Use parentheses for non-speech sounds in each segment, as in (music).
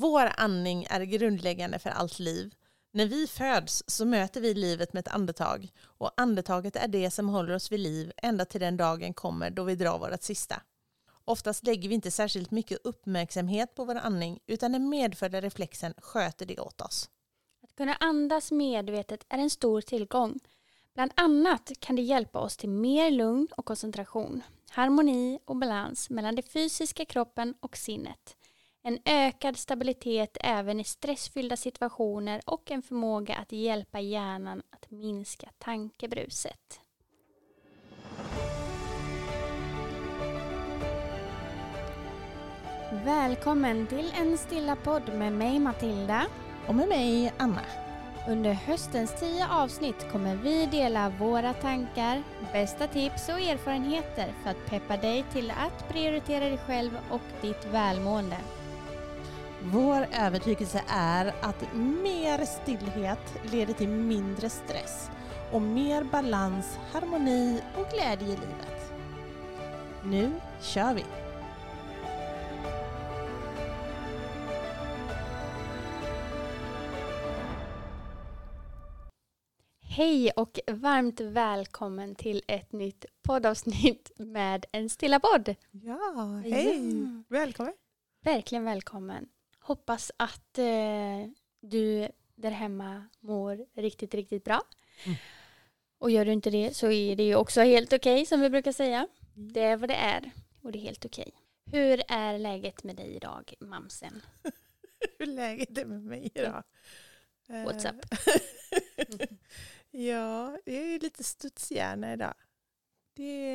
Vår andning är grundläggande för allt liv. När vi föds så möter vi livet med ett andetag och andetaget är det som håller oss vid liv ända till den dagen kommer då vi drar vårt sista. Oftast lägger vi inte särskilt mycket uppmärksamhet på vår andning utan den medfödda reflexen sköter det åt oss. Att kunna andas medvetet är en stor tillgång. Bland annat kan det hjälpa oss till mer lugn och koncentration, harmoni och balans mellan den fysiska kroppen och sinnet. En ökad stabilitet även i stressfyllda situationer och en förmåga att hjälpa hjärnan att minska tankebruset. Välkommen till en stilla podd med mig Matilda. Och med mig Anna. Under höstens tio avsnitt kommer vi dela våra tankar, bästa tips och erfarenheter för att peppa dig till att prioritera dig själv och ditt välmående. Vår övertygelse är att mer stillhet leder till mindre stress och mer balans, harmoni och glädje i livet. Nu kör vi! Hej och varmt välkommen till ett nytt poddavsnitt med en stilla podd. Ja, hej! Ja. Välkommen! Verkligen välkommen. Hoppas att eh, du där hemma mår riktigt, riktigt bra. Mm. Och gör du inte det så är det ju också helt okej som vi brukar säga. Mm. Det är vad det är och det är helt okej. Hur är läget med dig idag, mamsen? (laughs) Hur läget är med mig idag? What's up? (laughs) ja, jag är lite studshjärna idag. Det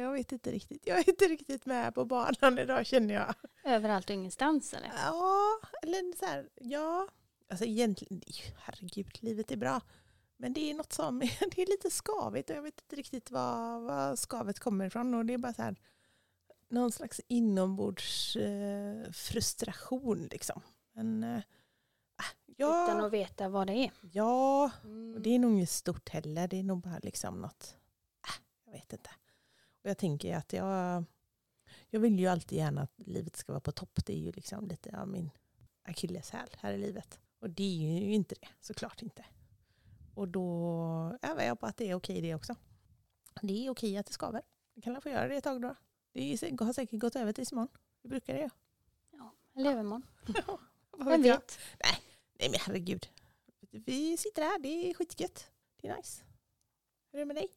jag vet inte riktigt. Jag är inte riktigt med på banan idag känner jag. Överallt och ingenstans eller? Ja, eller så här, ja. Alltså egentligen, herregud, livet är bra. Men det är något som, (laughs) det är lite skavigt och jag vet inte riktigt var, var skavet kommer ifrån. Och det är bara så här, någon slags inombords eh, frustration liksom. Men, eh, ja, Utan att veta vad det är. ja, Mm. och det är nog inget stort heller. Det är nog bara liksom något, äh, vet inte. Och jag tänker att jag, jag vill ju alltid gärna att livet ska vara på topp. Det är ju liksom lite av min akilleshäl här i livet. Och det är ju inte det, såklart inte. Och då övar jag på att det är okej det också. Det är okej att det skaver. Jag kan få göra det ett tag då. Det har säkert gått över tills imorgon. Det brukar det göra. Ja, eller övermorgon. (laughs) Vad Vem vet vet? Nej men herregud. Vi sitter här, det är skitgött. Det är nice. Hur är det med dig?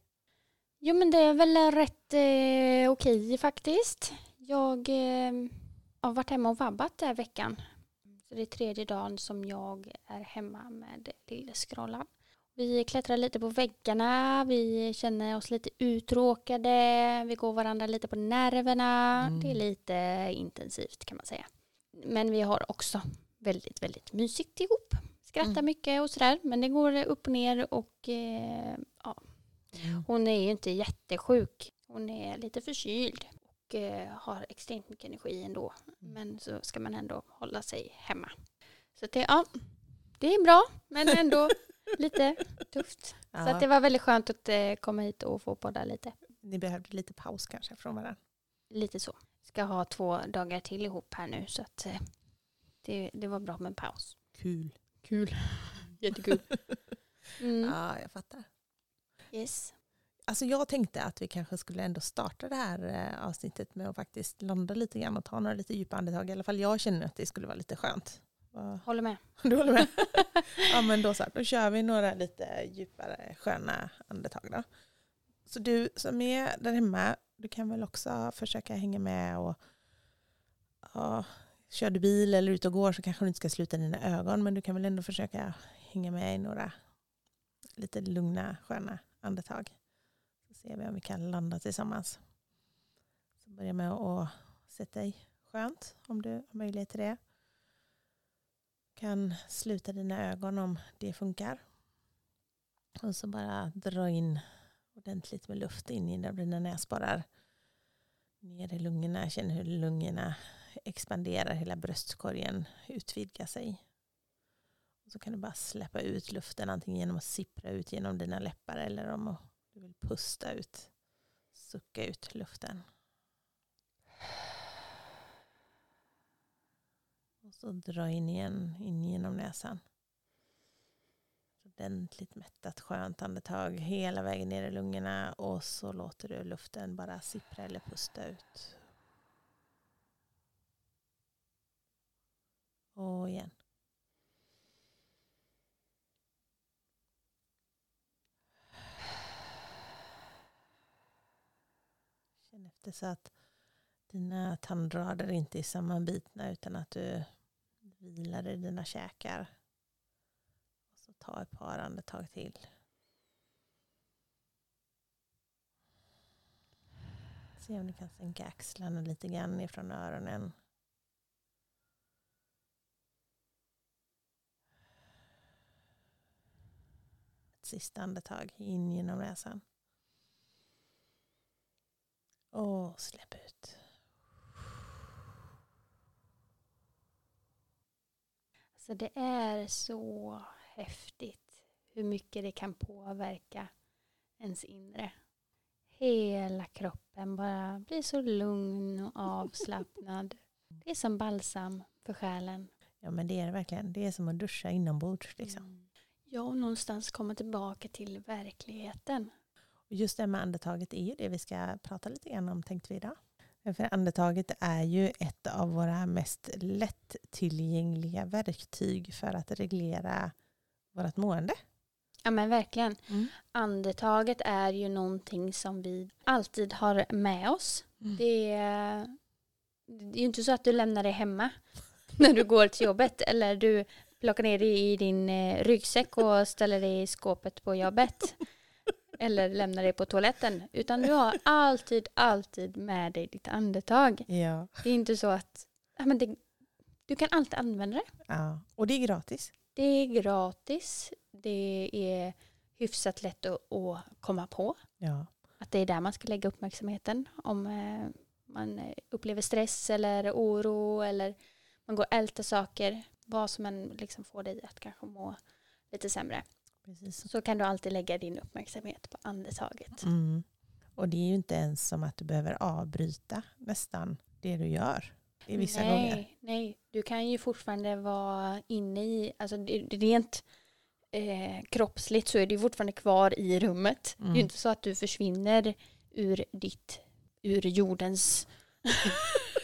Jo men det är väl rätt eh, okej faktiskt. Jag eh, har varit hemma och vabbat den här veckan. Så det är tredje dagen som jag är hemma med lilleskrålan. Vi klättrar lite på väggarna, vi känner oss lite uttråkade, vi går varandra lite på nerverna. Mm. Det är lite intensivt kan man säga. Men vi har också väldigt, väldigt mysigt ihop. Skrattar Mm. mycket och sådär. Men det går upp och ner och eh, ja, hon är ju inte jättesjuk. Hon är lite förkyld och eh, har extremt mycket energi ändå. Mm. Men så ska man ändå hålla sig hemma. Så det, ja, det är bra men ändå (laughs) lite tufft. Ja, Så att det var väldigt skönt att eh, komma hit och få podda lite. Ni behövde lite paus kanske från varandra. Lite så. Ska ha två dagar till ihop här nu så att eh, det, det var bra med en paus. Kul. Kul. (laughs) Jättekul. Mm. Ja, jag fattar. Yes. Alltså jag tänkte att vi kanske skulle ändå starta det här eh, avsnittet med att faktiskt landa lite grann och ta några lite djupa andetag. I alla fall jag känner att det skulle vara lite skönt. Håller med. (laughs) Du håller med? (laughs) ja men då så, då kör vi några lite djupare sköna andetag då. Så du som är där hemma, du kan väl också försöka hänga med och ja, kör du bil eller ut och går så kanske du inte ska sluta dina ögon men du kan väl ändå försöka hänga med i några lite lugna sköna andetag. Så ser vi om vi kan landa tillsammans. Så börja med att sätta dig skönt om du har möjlighet till det kan sluta dina ögon om det funkar. Och så bara dra in ordentligt med luft in genom dina näsborrar. Ner i lungorna, känn hur lungorna expanderar, hela bröstkorgen utvidgar sig. Så kan du bara släppa ut luften antingen genom att sippra ut genom dina läppar eller om du vill pusta ut, sucka ut luften. Och så dra in igen, in genom näsan. Ordentligt mättat skönt andetag hela vägen ner i lungorna och så låter du luften bara sippra eller pusta ut. Och igen. Känn efter så att dina tandrader inte är sammanbitna utan att du vilar i dina käkar. Och så ta ett par andetag till. Se om du kan sänka axlarna lite grann ifrån öronen. Ett sista andetag in genom näsan. Och släpp ut. Så det är så häftigt hur mycket det kan påverka ens inre. Hela kroppen bara blir så lugn och (laughs) avslappnad. Det är som balsam för själen. Ja men det är det verkligen. Det är som att duscha inombords. Liksom. Mm. Ja, och någonstans komma tillbaka till verkligheten. Och just det med andetaget är ju det vi ska prata lite grann om tänkte vi idag. För andetaget är ju ett av våra mest lättillgängliga verktyg för att reglera vårt mående. Ja men verkligen. Mm. Andetaget är ju någonting som vi alltid har med oss. Mm. Det, är, det är ju inte så att du lämnar det hemma (laughs) när du går till jobbet eller du plockar ner det i din eh, ryggsäck och ställer det i skåpet på jobbet eller lämna det på toaletten. Utan du har alltid, alltid med dig ditt andetag. Ja. Det är inte så att ja, men det, du kan alltid använda det. Ja. Och det är gratis. Det är gratis. Det är hyfsat lätt att, att komma på. Ja. Att det är där man ska lägga uppmärksamheten. Om eh, man upplever stress eller oro eller man går och älter saker. Vad som än liksom får dig att kanske må lite sämre. Precis. Så kan du alltid lägga din uppmärksamhet på andetaget. Mm. Och det är ju inte ens som att du behöver avbryta nästan det du gör i vissa nej, gånger. Nej, du kan ju fortfarande vara inne i, alltså rent eh, kroppsligt så är du fortfarande kvar i rummet. Mm. Det är ju mm. inte så att du försvinner ur ditt, ur jordens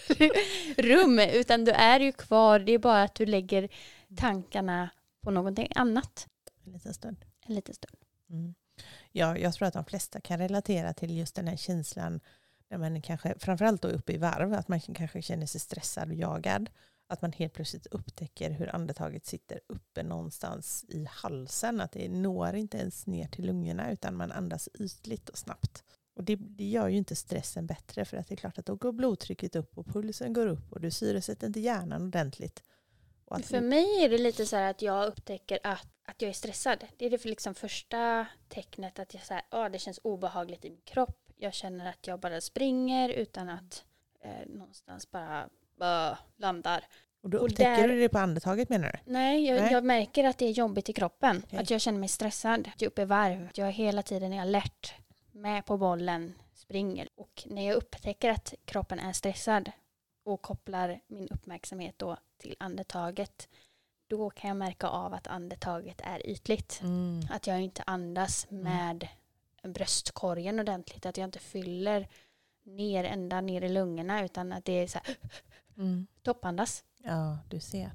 (laughs) rum, utan du är ju kvar, det är bara att du lägger tankarna på någonting annat. En liten stund. En liten stund. Mm. Ja, jag tror att de flesta kan relatera till just den här känslan när man kanske, framförallt då uppe i varv, att man kanske känner sig stressad och jagad. Att man helt plötsligt upptäcker hur andetaget sitter uppe någonstans i halsen. Att det når inte ens ner till lungorna utan man andas ytligt och snabbt. Och det, det gör ju inte stressen bättre för att det är klart att då går blodtrycket upp och pulsen går upp och du syresätter inte hjärnan ordentligt. För mig är det lite så här att jag upptäcker att, att jag är stressad. Det är det för liksom första tecknet att jag så här, oh, det känns obehagligt i min kropp. Jag känner att jag bara springer utan att eh, någonstans bara uh, landar. Och då upptäcker och där, du det på andetaget menar du? Nej jag, nej jag, märker att det är jobbigt i kroppen. Okay. Att jag känner mig stressad. Jag är uppe i varv. Jag är hela tiden alert. Med på bollen. Springer. Och när jag upptäcker att kroppen är stressad och kopplar min uppmärksamhet då till andetaget då kan jag märka av att andetaget är ytligt. Mm. Att jag inte andas mm. med bröstkorgen ordentligt. Att jag inte fyller ner ända ner i lungorna utan att det är så här mm. toppandas. Ja, du ser.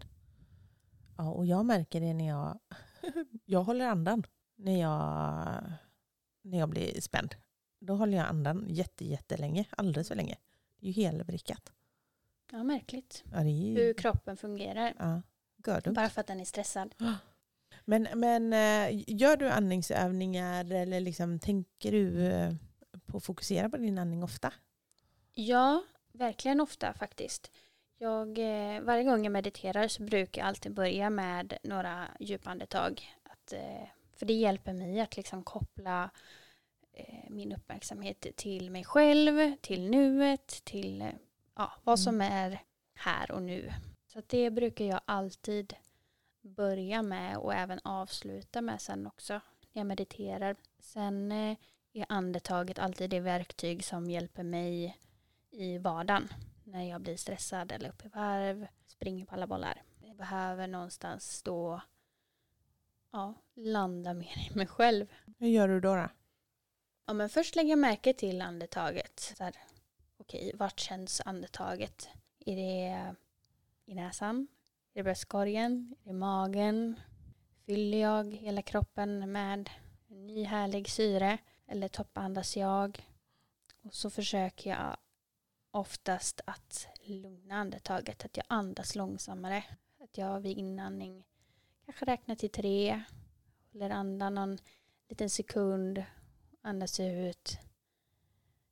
Ja, och jag märker det när jag, (laughs) jag håller andan när jag, när jag blir spänd. Då håller jag andan jätte, jättelänge, alldeles för länge. Det är ju helvrickat. Ja, märkligt. Ja, ju... Hur kroppen fungerar. Ja, Bara för att den är stressad. (gasps) Men, men eh, gör du andningsövningar eller liksom, tänker du eh, på att fokusera på din andning ofta? Ja, verkligen ofta faktiskt. Jag, eh, varje gång jag mediterar så brukar jag alltid börja med några djupandetag. Att, för det hjälper mig att liksom koppla min uppmärksamhet till mig själv, till nuet, till ja, vad som mm. är här och nu. Så det brukar jag alltid börja med och även avsluta med sen också när jag mediterar. Sen eh, är andetaget alltid det verktyg som hjälper mig i vardagen när jag blir stressad eller upp i varv. springer på alla bollar. Jag behöver någonstans då ja, landa mer i mig själv. Hur gör du då? då? Ja, men först lägger jag märke till andetaget. Så här, okej, vart känns andetaget? Är det i näsan? Är det bröstkorgen? Är det magen? Fyller jag hela kroppen med en ny härlig syre? Eller toppandas jag? Och så försöker jag oftast att lugna andetaget. Att jag andas långsammare. Att jag vid inandning kanske räknar till tre. Håller andan någon liten sekund. Andas ut.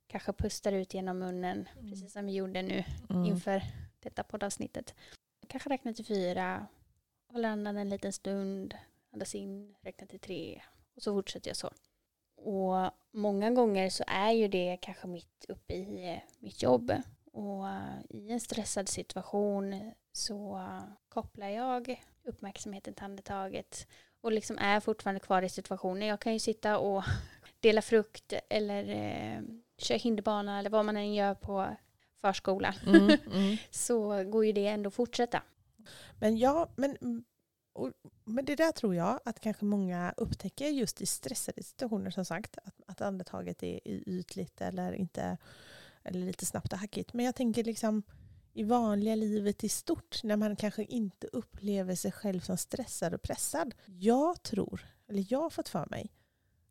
Kanske pustar ut genom munnen. Mm. Precis som vi gjorde nu Mm. inför detta poddavsnittet. Kanske räknar till fyra. Håller andan en liten stund. Andas in. Räknar till tre. Och så fortsätter jag så. Och många gånger så är ju det kanske mitt uppe i eh, mitt jobb. Och eh, i en stressad situation så eh, kopplar jag uppmärksamheten till andetaget och liksom är fortfarande kvar i situationen. Jag kan ju sitta och (laughs) dela frukt eller köra hinderbana eller vad man än gör på förskolan. Mm, mm. (laughs) Så går ju det ändå att fortsätta. Men ja, men, och, men det där tror jag att kanske många upptäcker just i stressade situationer som sagt. Att, att andetaget är ytligt eller inte eller lite snabbt och hackigt. Men jag tänker liksom i vanliga livet i stort när man kanske inte upplever sig själv som stressad och pressad. Jag tror, eller jag har fått för mig,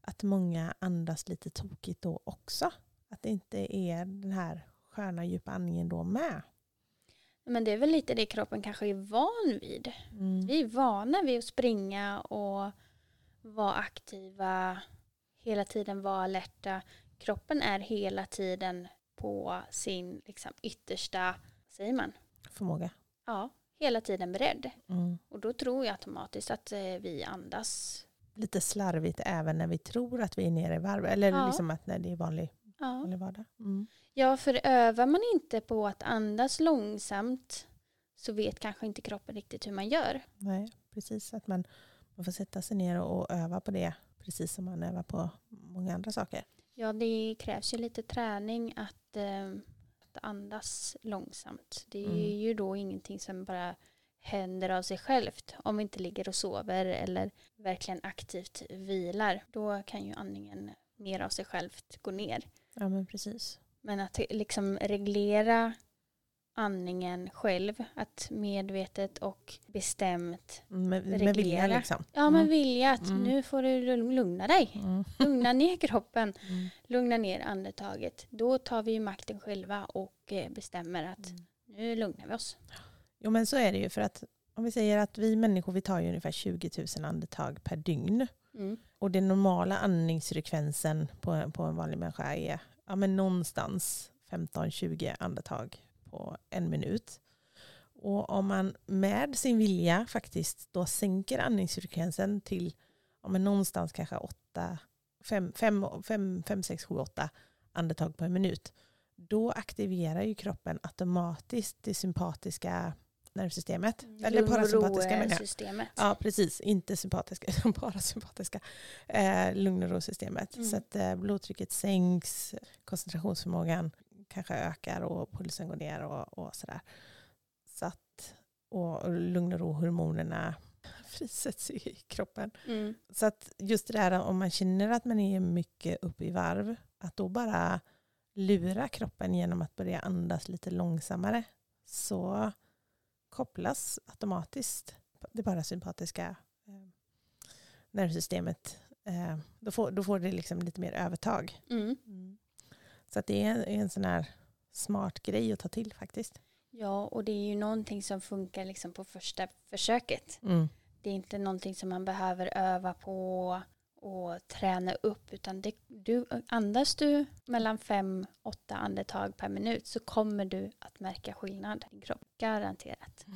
att många andas lite tokigt då också. Att det inte är den här sköna djupa andningen då med. Men det är väl lite det kroppen kanske är van vid. Mm. Vi är vana vid att springa och vara aktiva, hela tiden vara alerta. Kroppen är hela tiden på sin liksom, yttersta, säger man? Förmåga. Ja, hela tiden beredd. Mm. Och då tror jag automatiskt att eh, vi andas. lite slarvigt även när vi tror att vi är nere i varv. Eller Ja. liksom att när det är vanlig, Ja. vanlig vardag. Mm. ja, för övar man inte på att andas långsamt så vet kanske inte kroppen riktigt hur man gör. Nej, precis. Att man, man får sätta sig ner och, och öva på det. Precis som man övar på många andra saker. Ja, det krävs ju lite träning att, eh, att andas långsamt. Det är Mm. ju då ingenting som bara händer av sig självt. Om vi inte ligger och sover eller verkligen aktivt vilar. Då kan ju andningen mer av sig självt gå ner. Ja, men precis. Men att liksom reglera andningen själv, att medvetet och bestämt, Med, med Reglera. vilja liksom. ja men Mm. vilja att Mm. nu får du lugna dig. Mm. (laughs) Lugna ner kroppen. Mm. lugna ner andetaget. Då tar vi makten själva och eh, bestämmer att Mm. nu lugnar vi oss. Jo men så är det ju för att om vi säger att vi människor vi tar ju ungefär 20 000 andetag per dygn. Mm. Och den normala andningsfrekvensen på, på en vanlig människa är ja, men någonstans 15-20 andetag på en minut. Och om man med sin vilja faktiskt då sänker andningsfrekvensen till ja, men någonstans kanske 8, 5, 5, 5, 5, 6, 7, 8 andetag per minut. Då aktiverar ju kroppen automatiskt det sympatiska nervsystemet. Eller Lugn och parasympatiska menar jag. ro-systemet. Ja, precis. Inte sympatiska, (laughs) utan parasympatiska. Eh, lugn och ro-systemet. Mm. Så att eh, blodtrycket sänks, koncentrationsförmågan kanske ökar och pulsen går ner och, och sådär. Så att, och lugn och ro-hormonerna (laughs) frisätts i kroppen. Mm. Så att just det där om man känner att man är mycket uppe i varv, att då bara lura kroppen genom att börja andas lite långsammare så kopplas automatiskt det parasympatiska eh, nervsystemet. Eh, då, får, då får det liksom lite mer övertag. Mm. Så att det är en, en sån här smart grej att ta till faktiskt. Ja, och det är ju någonting som funkar liksom på första försöket. Mm. Det är inte någonting som man behöver öva på och träna upp utan det, du, andas du mellan fem, åtta andetag per minut så kommer du att märka skillnad i din kropp. Garanterat.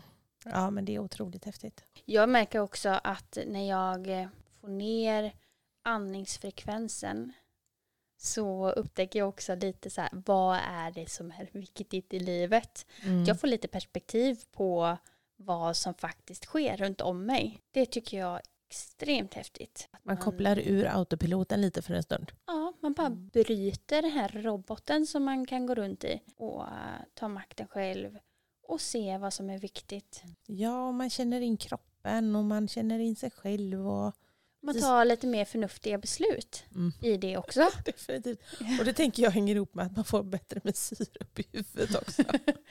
Ja men det är otroligt häftigt. Jag märker också att när jag får ner andningsfrekvensen så upptäcker jag också lite så här, vad är det som är viktigt i livet? Mm. Jag får lite perspektiv på vad som faktiskt sker runt om mig. Det tycker jag extremt häftigt. Man kopplar ur autopiloten lite för en stund. Ja, man bara Mm. bryter den här roboten som man kan gå runt i och eh, ta makten själv och se vad som är viktigt. Ja, man känner in kroppen och man känner in sig själv. Och, Man tar lite mer förnuftiga beslut mm. i det också. (laughs) Definitivt. Och det tänker jag hänger ihop med att man får bättre med syre upp i huvudet också.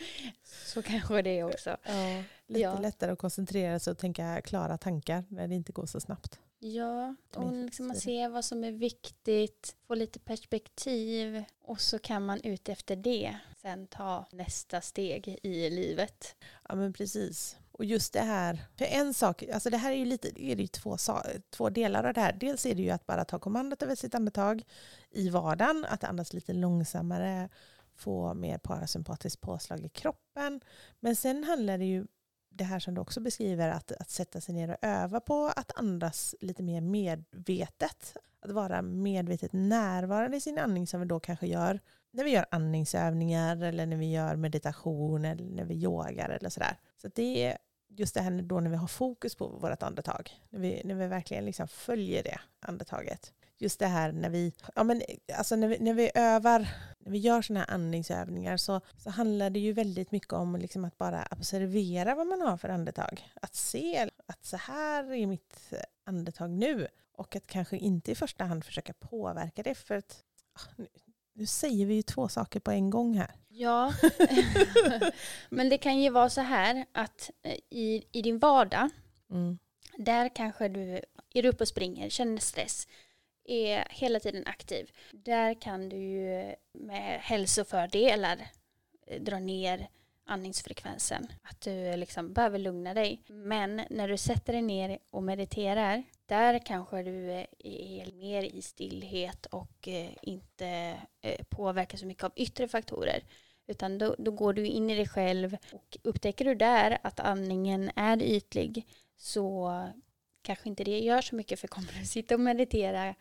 (laughs) Så kanske det också. Ja, lite Ja. lättare att koncentrera sig och tänka klara tankar när det inte går så snabbt. Ja, och liksom man ser vad som är viktigt, få lite perspektiv och så kan man ut efter det sen ta nästa steg i livet. Ja men precis. Och just det här, för en sak, alltså det här är ju lite, är det ju två, två delar av det här. Dels är det ju att bara ta kommandot över sitt andetag i vardagen, att andas lite långsammare, få mer parasympatiskt påslag i kroppen. Men sen handlar det ju det här som du också beskriver, att, att sätta sig ner och öva på att andas lite mer medvetet. Att vara medvetet närvarande i sin andning som vi då kanske gör när vi gör andningsövningar eller när vi gör meditation eller när vi yogar eller sådär. Så det just det här då när vi har fokus på vårt andetag. När vi, när vi verkligen liksom följer det andetaget. Just det här när vi, ja men, alltså när vi, när vi övar, när vi gör sådana här andningsövningar så, så handlar det ju väldigt mycket om liksom att bara observera vad man har för andetag. Att se att så här är mitt andetag nu. Och att kanske inte i första hand försöka påverka det. För att ah, nu, nu säger vi ju två saker på en gång här. Ja, (laughs) men det kan ju vara så här att eh, i, i din vardag, Mm. där kanske du är uppe och springer, känner stress, är hela tiden aktiv. Där kan du ju med hälsofördelar eh, dra ner andningsfrekvensen. Att du liksom behöver lugna dig. Men när du sätter dig ner och mediterar, där kanske du är mer i stillhet och eh, inte eh, påverkas så mycket av yttre faktorer. Utan då, då går du in i dig själv och upptäcker du där att andningen är ytlig så kanske inte det gör så mycket för kommer du sitta och meditera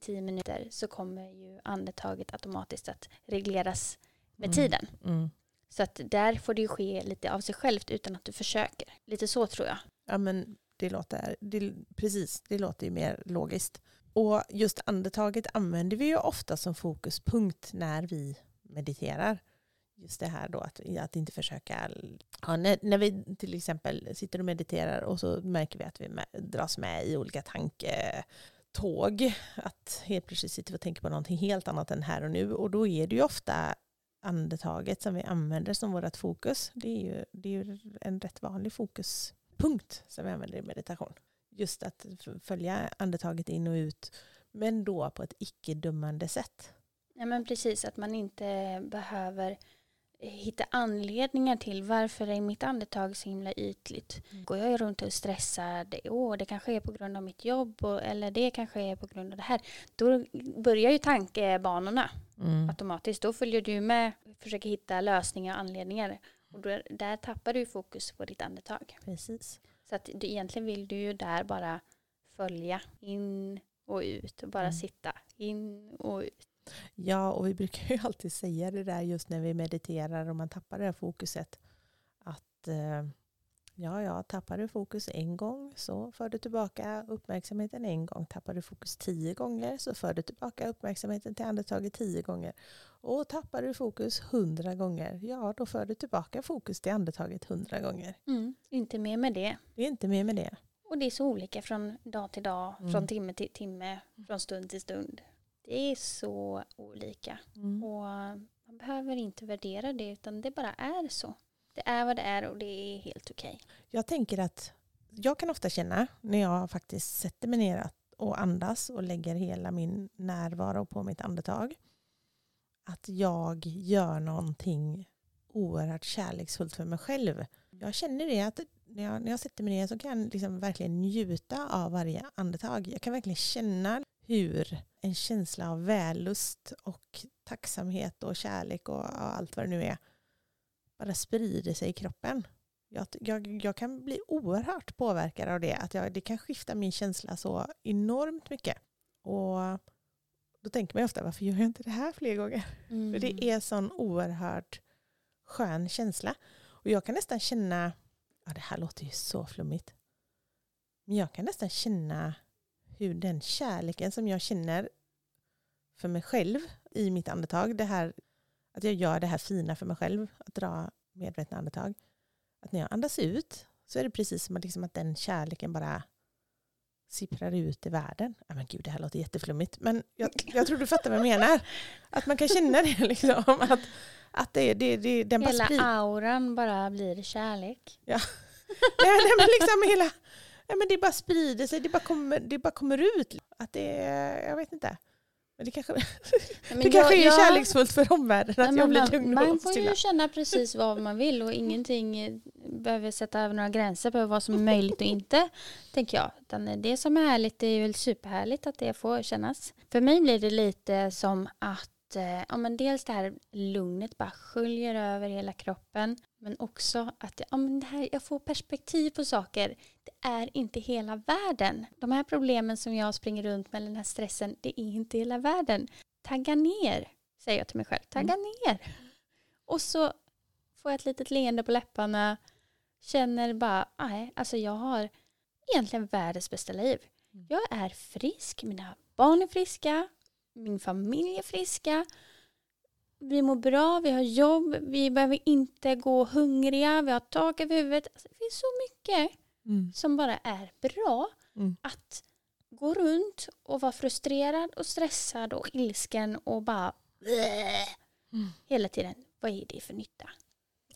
tio minuter så kommer ju andetaget automatiskt att regleras med Mm. tiden. Mm. Så att där får det ju ske lite av sig självt utan att du försöker. Lite så tror jag. Ja men det låter, det, precis, det låter ju mer logiskt. Och just andetaget använder vi ju ofta som fokuspunkt när vi mediterar. Just det här då att, att inte försöka, ja, när, när vi till exempel sitter och mediterar och så märker vi att vi med, dras med i olika tanketåg. Att helt plötsligt sitter vi och tänker på någonting helt annat än här och nu. Och då är det ju ofta andetaget som vi använder som vårt fokus. Det är ju, det är ju en rätt vanlig fokus fokuspunkt som vi använder i meditation. Just att följa andetaget in och ut, men då på ett icke-dömande sätt. Ja men precis, att man inte behöver hitta anledningar till varför är mitt andetag så himla ytligt. Mm. Går jag runt och är stressad, åh det kanske är på grund av mitt jobb och, eller det kanske är på grund av det här. Då börjar ju tankebanorna Mm. automatiskt. Då följer du med, försöker hitta lösningar och anledningar. Och då, där tappar du fokus på ditt andetag. Precis. Så att du, egentligen vill du ju där bara följa in och ut och bara Mm. sitta in och ut. Ja, och vi brukar ju (laughs) alltid säga det där just när vi mediterar och man tappar det här fokuset. Att eh, ja, ja, tappar du fokus en gång så för du tillbaka uppmärksamheten en gång. Tappar du fokus tio gånger så för du tillbaka uppmärksamheten till andetaget tio gånger. Och tappar du fokus hundra gånger, ja då för du tillbaka fokus till andetaget hundra gånger. Inte mer med det. Det är inte mer med det. Och det är så olika från dag till dag, Mm. från timme till timme, från stund till stund. Det är så olika. Mm. Och man behöver inte värdera det utan det bara är så. Det är vad det är och det är helt okej. Jag tänker att jag kan ofta känna när jag faktiskt sätter mig ner och andas och lägger hela min närvaro på mitt andetag. Att jag gör någonting oerhört kärleksfullt för mig själv. Jag känner det att när jag, när jag sätter mig ner så kan jag liksom verkligen njuta av varje andetag. Jag kan verkligen känna hur en känsla av vällust och tacksamhet och kärlek och, och allt vad det nu är bara sprider sig i kroppen. Jag, jag, jag kan bli oerhört påverkad av det. Att jag, det kan skifta min känsla så enormt mycket. Och då tänker man ofta, varför gör jag inte det här fler gånger? För det är sån oerhört skön känsla. Och jag kan nästan känna, ja det här låter ju så flummigt, men jag kan nästan känna hur den kärleken som jag känner för mig själv i mitt andetag, det här, att jag gör det här fina för mig själv, att dra medvetna andetag, att när jag andas ut så är det precis som att, liksom att den kärleken bara sipprar ut i världen. Ja, men gud, det här låter jätteflummigt. Men jag, jag tror du fattar vad jag menar. Att man kan känna det liksom. Att, att det, det, det, den bara Hela sprider. auran bara blir kärlek. Nej, nej, men liksom hela, nej, men det bara sprider sig, det bara kommer, det bara kommer ut. Att det, jag vet inte. Men det kanske, Men det kanske jag- är jag- kärleksfullt för omvärlden att jag blir man, lugn man och får ju känna precis vad man vill och ingenting eh, behöver sätta över några gränser på vad som är möjligt och inte. (laughs) Tänker jag. Utan det som är härligt det är väl superhärligt att det får kännas. För mig blir det lite som att eh, ja, men dels det här lugnet bara sköljer över hela kroppen. Men också att ja, men det här, jag får perspektiv på saker. Är inte hela världen. De här problemen som jag springer runt med, den här stressen, det är inte hela världen. Tagga ner, säger jag till mig själv. Tagga ner. Och så får jag ett litet leende på läpparna. Känner bara, nej, alltså jag har egentligen världens bästa liv. Mm. Jag är frisk, mina barn är friska, min familj är friska. Vi mår bra, vi har jobb, vi behöver inte gå hungriga, vi har tak över huvudet. Alltså, det finns så mycket Mm. som bara är bra. Mm. Att gå runt och vara frustrerad och stressad och ilsken och bara Mm. hela tiden. Vad är det för nytta?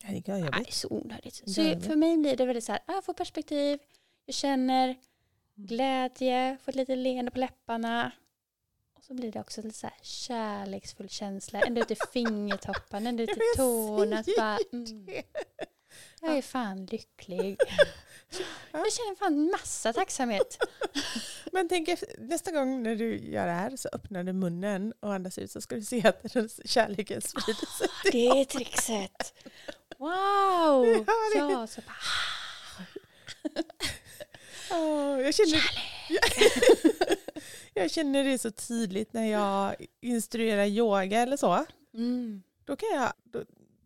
Ja, det är det är så onödigt. Så för mig blir det väldigt så här, jag får perspektiv, jag känner Mm. glädje, får ett litet leende på läpparna. Och så blir det också lite så här kärleksfull känsla, ända ut i (laughs) fingertopparna, ända ut i tårna. Bara, mm, jag är fan lycklig. (laughs) Jag känner fan massa tacksamhet. (laughs) Men tänk efter- nästa gång när du gör det här så öppnar du munnen och andas ut så ska du se att kärleken sprider sig. Det är trixet. Wow! (laughs) Ja, så bara, (laughs) Åh, jag, känner, jag känner det så tydligt när jag instruerar yoga eller så. mm. Då kan jag,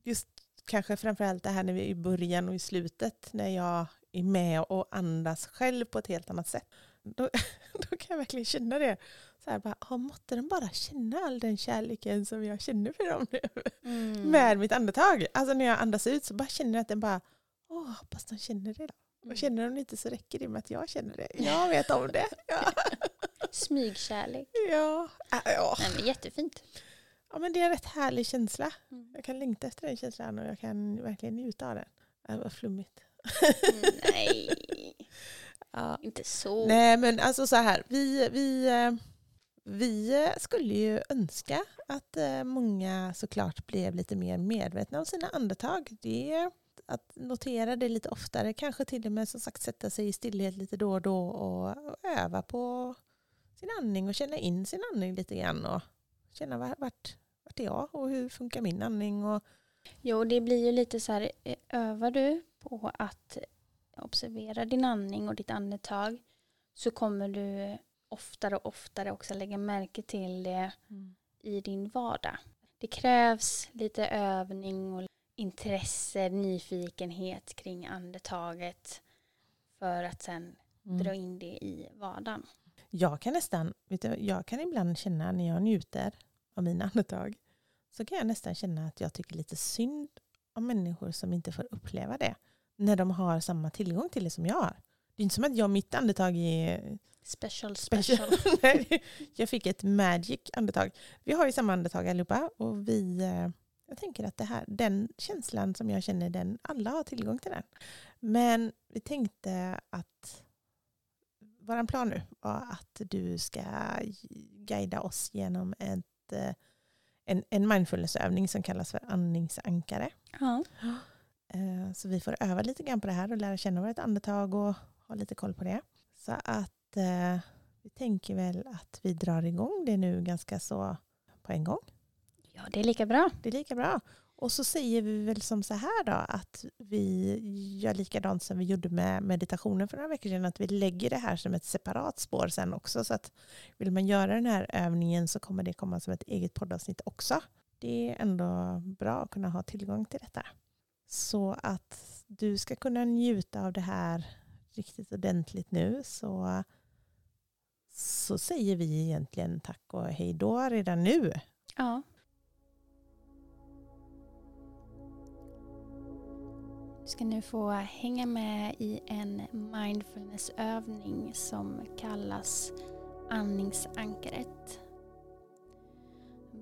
just kanske framförallt det här när vi är i början och i slutet, när jag är med och andas själv på ett helt annat sätt. Då, (laughs) då kan jag verkligen känna det. Så här, bara, oh, måtte de bara känna all den kärleken som jag känner för dem nu. Mm. Med mitt andetag. Alltså när jag andas ut så bara känner jag att den bara, åh, hoppas de känner det då. Mm. Och känner de inte så räcker det med att jag känner det. Jag vet om det. (laughs) Ja. Smygkärlek. Ja. Äh, ja. Nej, men jättefint. ja, men det är en rätt härlig känsla. Mm. Jag kan längta efter den känslan och jag kan verkligen njuta av den. Det var flummigt. Nej, Ja. inte så. Nej men alltså så här, vi, vi, eh, vi skulle ju önska att eh, många såklart blev lite mer medvetna om sina andetag. Det att notera det lite oftare, kanske till och med som sagt sätta sig i stillhet lite då och då och, och öva på sin andning och känna in sin andning lite grann och känna vart, vart, vart är jag och hur funkar min andning och Jo, det blir ju lite så här, eh, övar du på att observera din andning och ditt andetag så kommer du oftare och oftare också lägga märke till det i din vardag. Det krävs lite övning och intresse, nyfikenhet kring andetaget för att sen Mm. dra in det i vardagen. Jag kan nästan, vet du, jag kan ibland känna när jag njuter av mina andetag så kan jag nästan känna att jag tycker lite synd om människor som inte får uppleva det när de har samma tillgång till det som jag har. Det är inte som att jag mitt andetag är Special, special. special. (laughs) Jag fick ett magic andetag. Vi har ju samma andetag allihopa och vi, eh, jag tänker att det här, den känslan som jag känner, den, alla har tillgång till den. Men vi tänkte att vår plan nu var att du ska guida oss genom ett, eh, en, en mindfulnessövning som kallas för andningsankare. Ja. Eh, Så vi får öva lite grann på det här och lära känna vårt andetag och ha lite koll på det. Så att eh, vi tänker väl att vi drar igång det nu ganska så på en gång. ja, det är lika bra. Det är lika bra. Och så säger vi väl som så här då att vi gör likadant som vi gjorde med meditationen för några veckor sedan. Att vi lägger det här som ett separat spår sen också. Så att vill man göra den här övningen så kommer det komma som ett eget poddavsnitt också. Det är ändå bra att kunna ha tillgång till detta. Så att du ska kunna njuta av det här riktigt ordentligt nu så, så säger vi egentligen tack och hej då redan nu. Ja. Du ska nu få hänga med i en mindfulnessövning som kallas andningsankaret.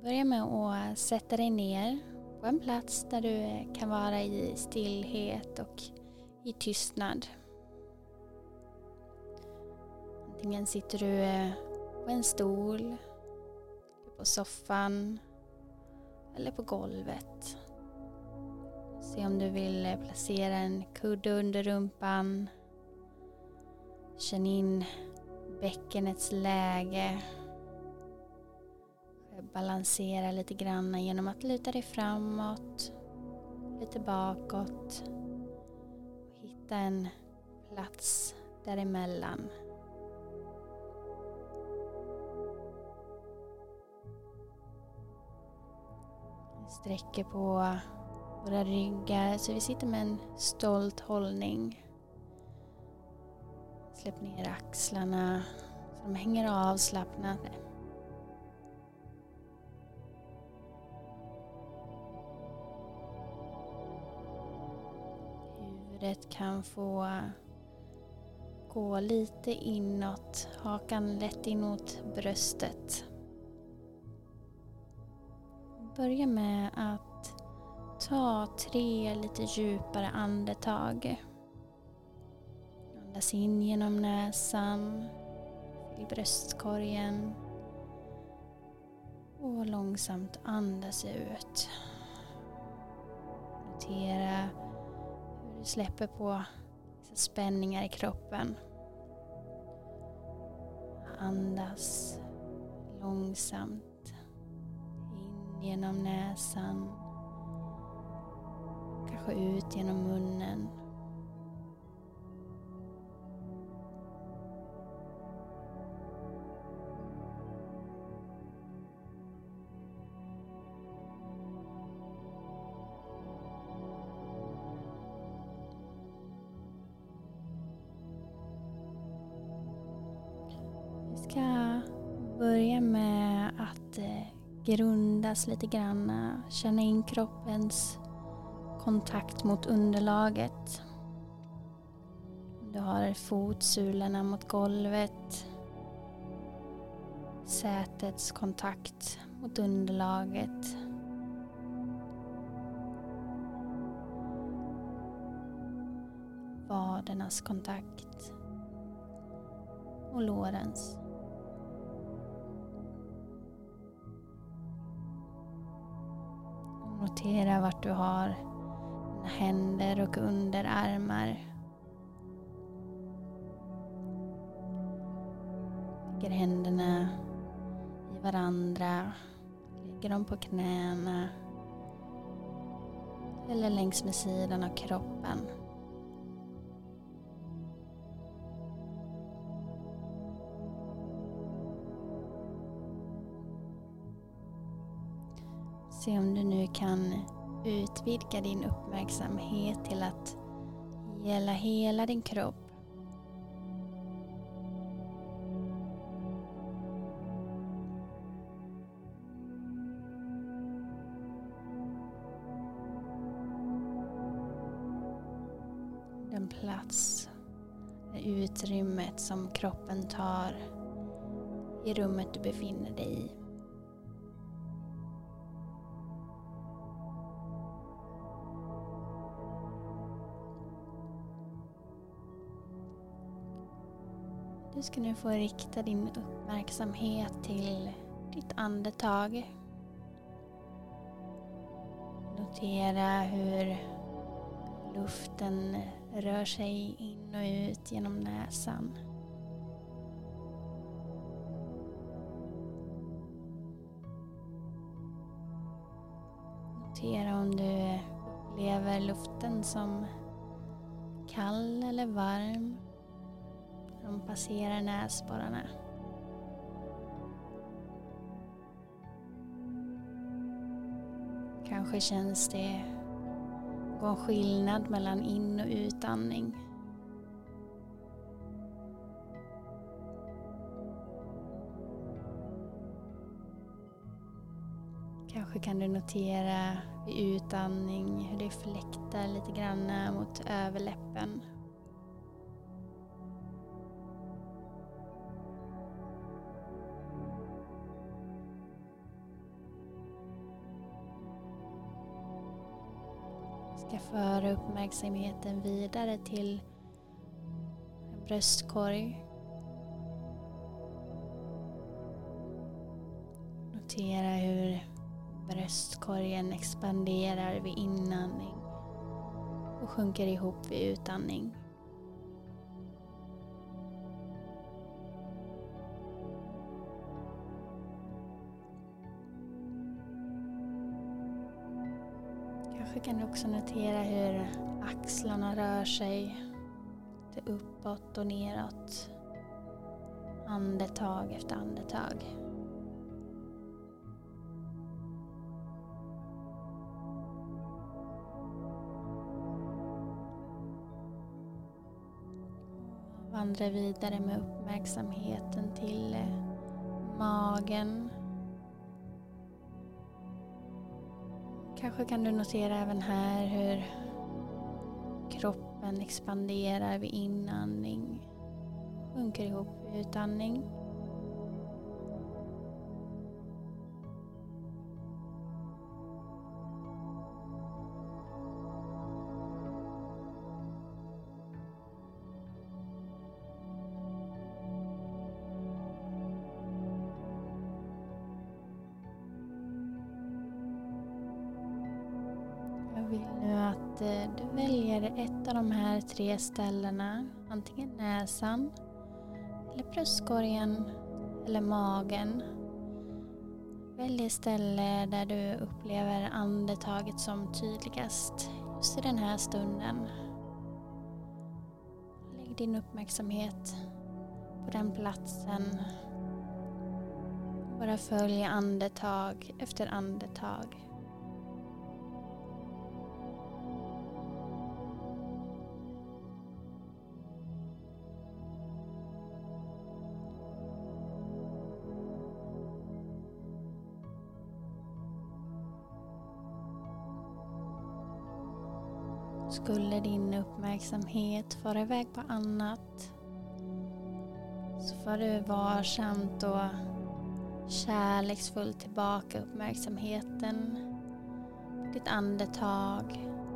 Börja med att sätta dig ner på en plats där du kan vara i stillhet och i tystnad. Antingen sitter du eh, på en stol, på soffan eller på golvet. Se om du vill eh, placera en kudde under rumpan. Känn in bäckenets läge. Balansera lite grann genom att luta dig framåt, lite bakåt. Hitta en plats däremellan. Sträcker på våra ryggar så vi sitter med en stolt hållning. Släpp ner axlarna så de hänger avslappnade. Huvudet kan få gå lite inåt, hakan lätt inåt bröstet. Börja med att ta tre lite djupare andetag. Andas in genom näsan, fyll bröstkorgen och långsamt andas ut. Notera hur du släpper på spänningar i kroppen. Andas långsamt in genom näsan. Kanske ut genom munnen. Vi ska börja med att eh, grundas lite grann. Känna in kroppens kontakt mot underlaget. Du har fotsulorna mot golvet. Sätets kontakt mot underlaget. Vadernas kontakt. Och lårens. Notera vart du har dina händer och underarmar. Lägger händerna i varandra. Lägger dem på knäna. Eller längs med sidan av kroppen. Se om du nu kan utvidga din uppmärksamhet till att gälla hela din kropp. Den plats, det utrymmet som kroppen tar i rummet du befinner dig i. Du ska nu få rikta din uppmärksamhet till ditt andetag. Notera hur luften rör sig in och ut genom näsan. Notera om du upplever luften som kall eller varm de passerar näsborrarna. Kanske känns det gå en skillnad mellan in och utandning. Kanske kan du notera vid utandning, hur det fläktar lite grann mot överläppen. Föra uppmärksamheten vidare till bröstkorg. Notera hur bröstkorgen expanderar vid inandning och sjunker ihop vid utandning. Kanske kan du också notera hur axlarna rör sig lite uppåt och neråt. Andetag efter andetag. Vandra vidare med uppmärksamheten till magen. Kanske kan du notera även här hur kroppen expanderar vid inandning. Sjunker ihop vid utandning. Du väljer ett av de här tre ställena. Antingen näsan, eller bröstkorgen eller magen. Välj det ställe där du upplever andetaget som tydligast just i den här stunden. Lägg din uppmärksamhet på den platsen. Bara följ andetag efter andetag. Uppmärksamhet fara iväg på annat så får du varsamt och kärleksfullt tillbaka uppmärksamheten ditt andetag.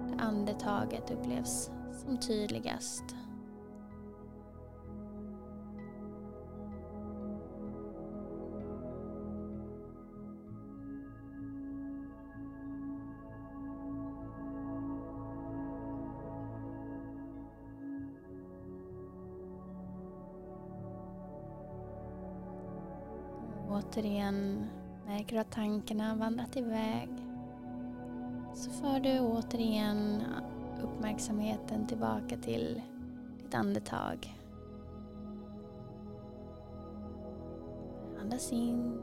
Där andetaget upplevs som tydligast. Återigen märker du att tankarna vandrat iväg. Så för du återigen uppmärksamheten tillbaka till ditt andetag. Andas in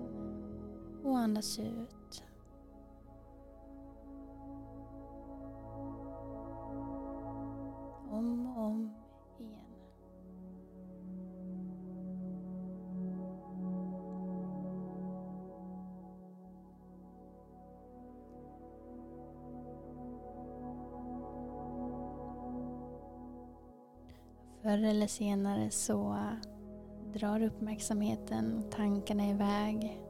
och andas ut. Eller senare så äh, drar uppmärksamheten och tankarna iväg.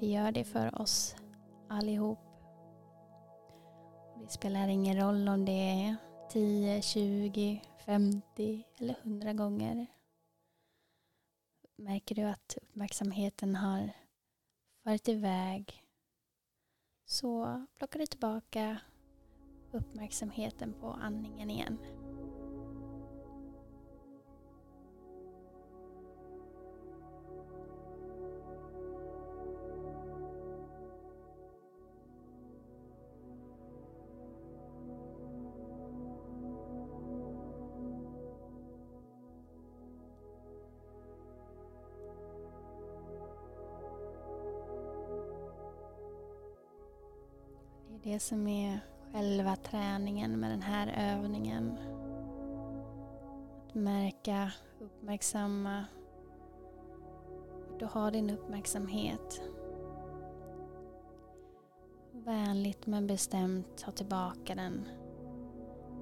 Det gör det för oss allihop. Det spelar ingen roll om det är 10, 20, 50 eller 100 gånger. Märker du att uppmärksamheten har farit iväg så plockar du tillbaka uppmärksamheten på andningen igen. Det som är själva träningen med den här övningen. Att märka, uppmärksamma du har din uppmärksamhet. Vänligt men bestämt ta tillbaka den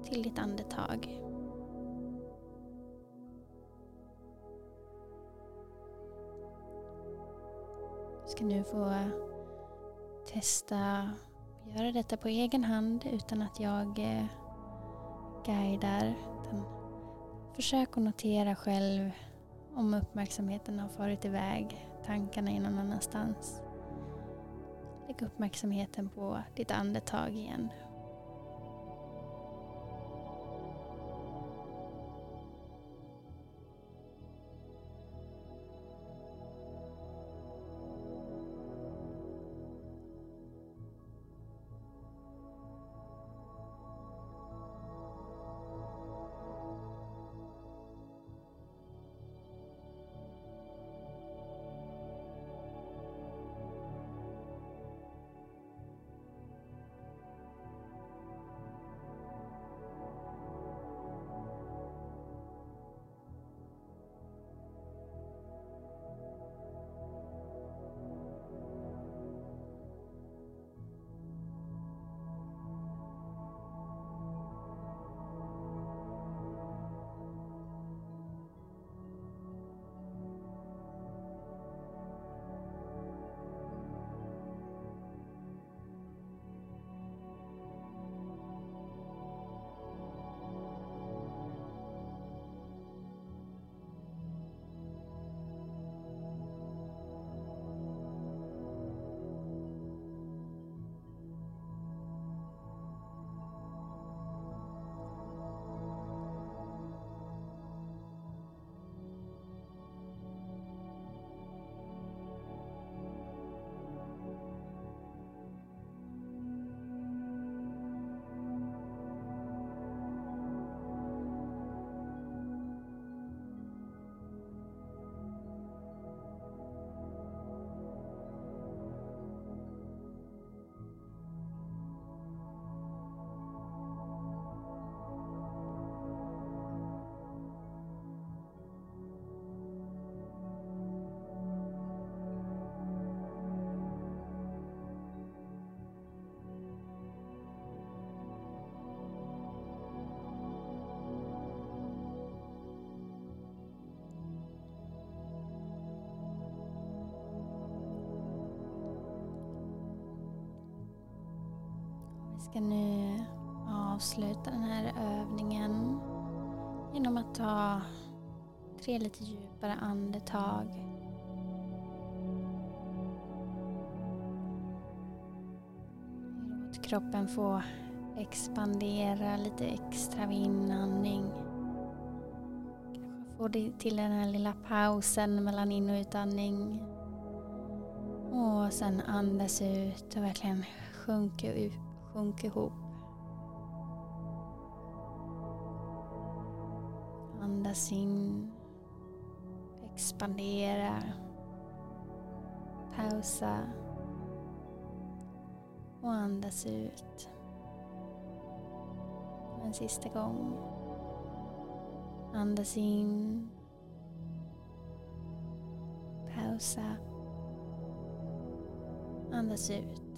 till ditt andetag. Du ska nu få testa göra detta på egen hand utan att jag eh, guidar. Försök att notera själv om uppmärksamheten har farit iväg, tankarna är någon annanstans. Lägg uppmärksamheten på ditt andetag igen. Ska nu avsluta den här övningen genom att ta tre lite djupare andetag. Låt kroppen få expandera lite extra vid inandning. Kanske få till den här lilla pausen mellan in och utandning. Och sen andas ut och verkligen sjunka ut Sjunk ihop. Andas in. Expandera. Pausa. Och andas ut. En sista gång. Andas in. Pausa. Andas ut.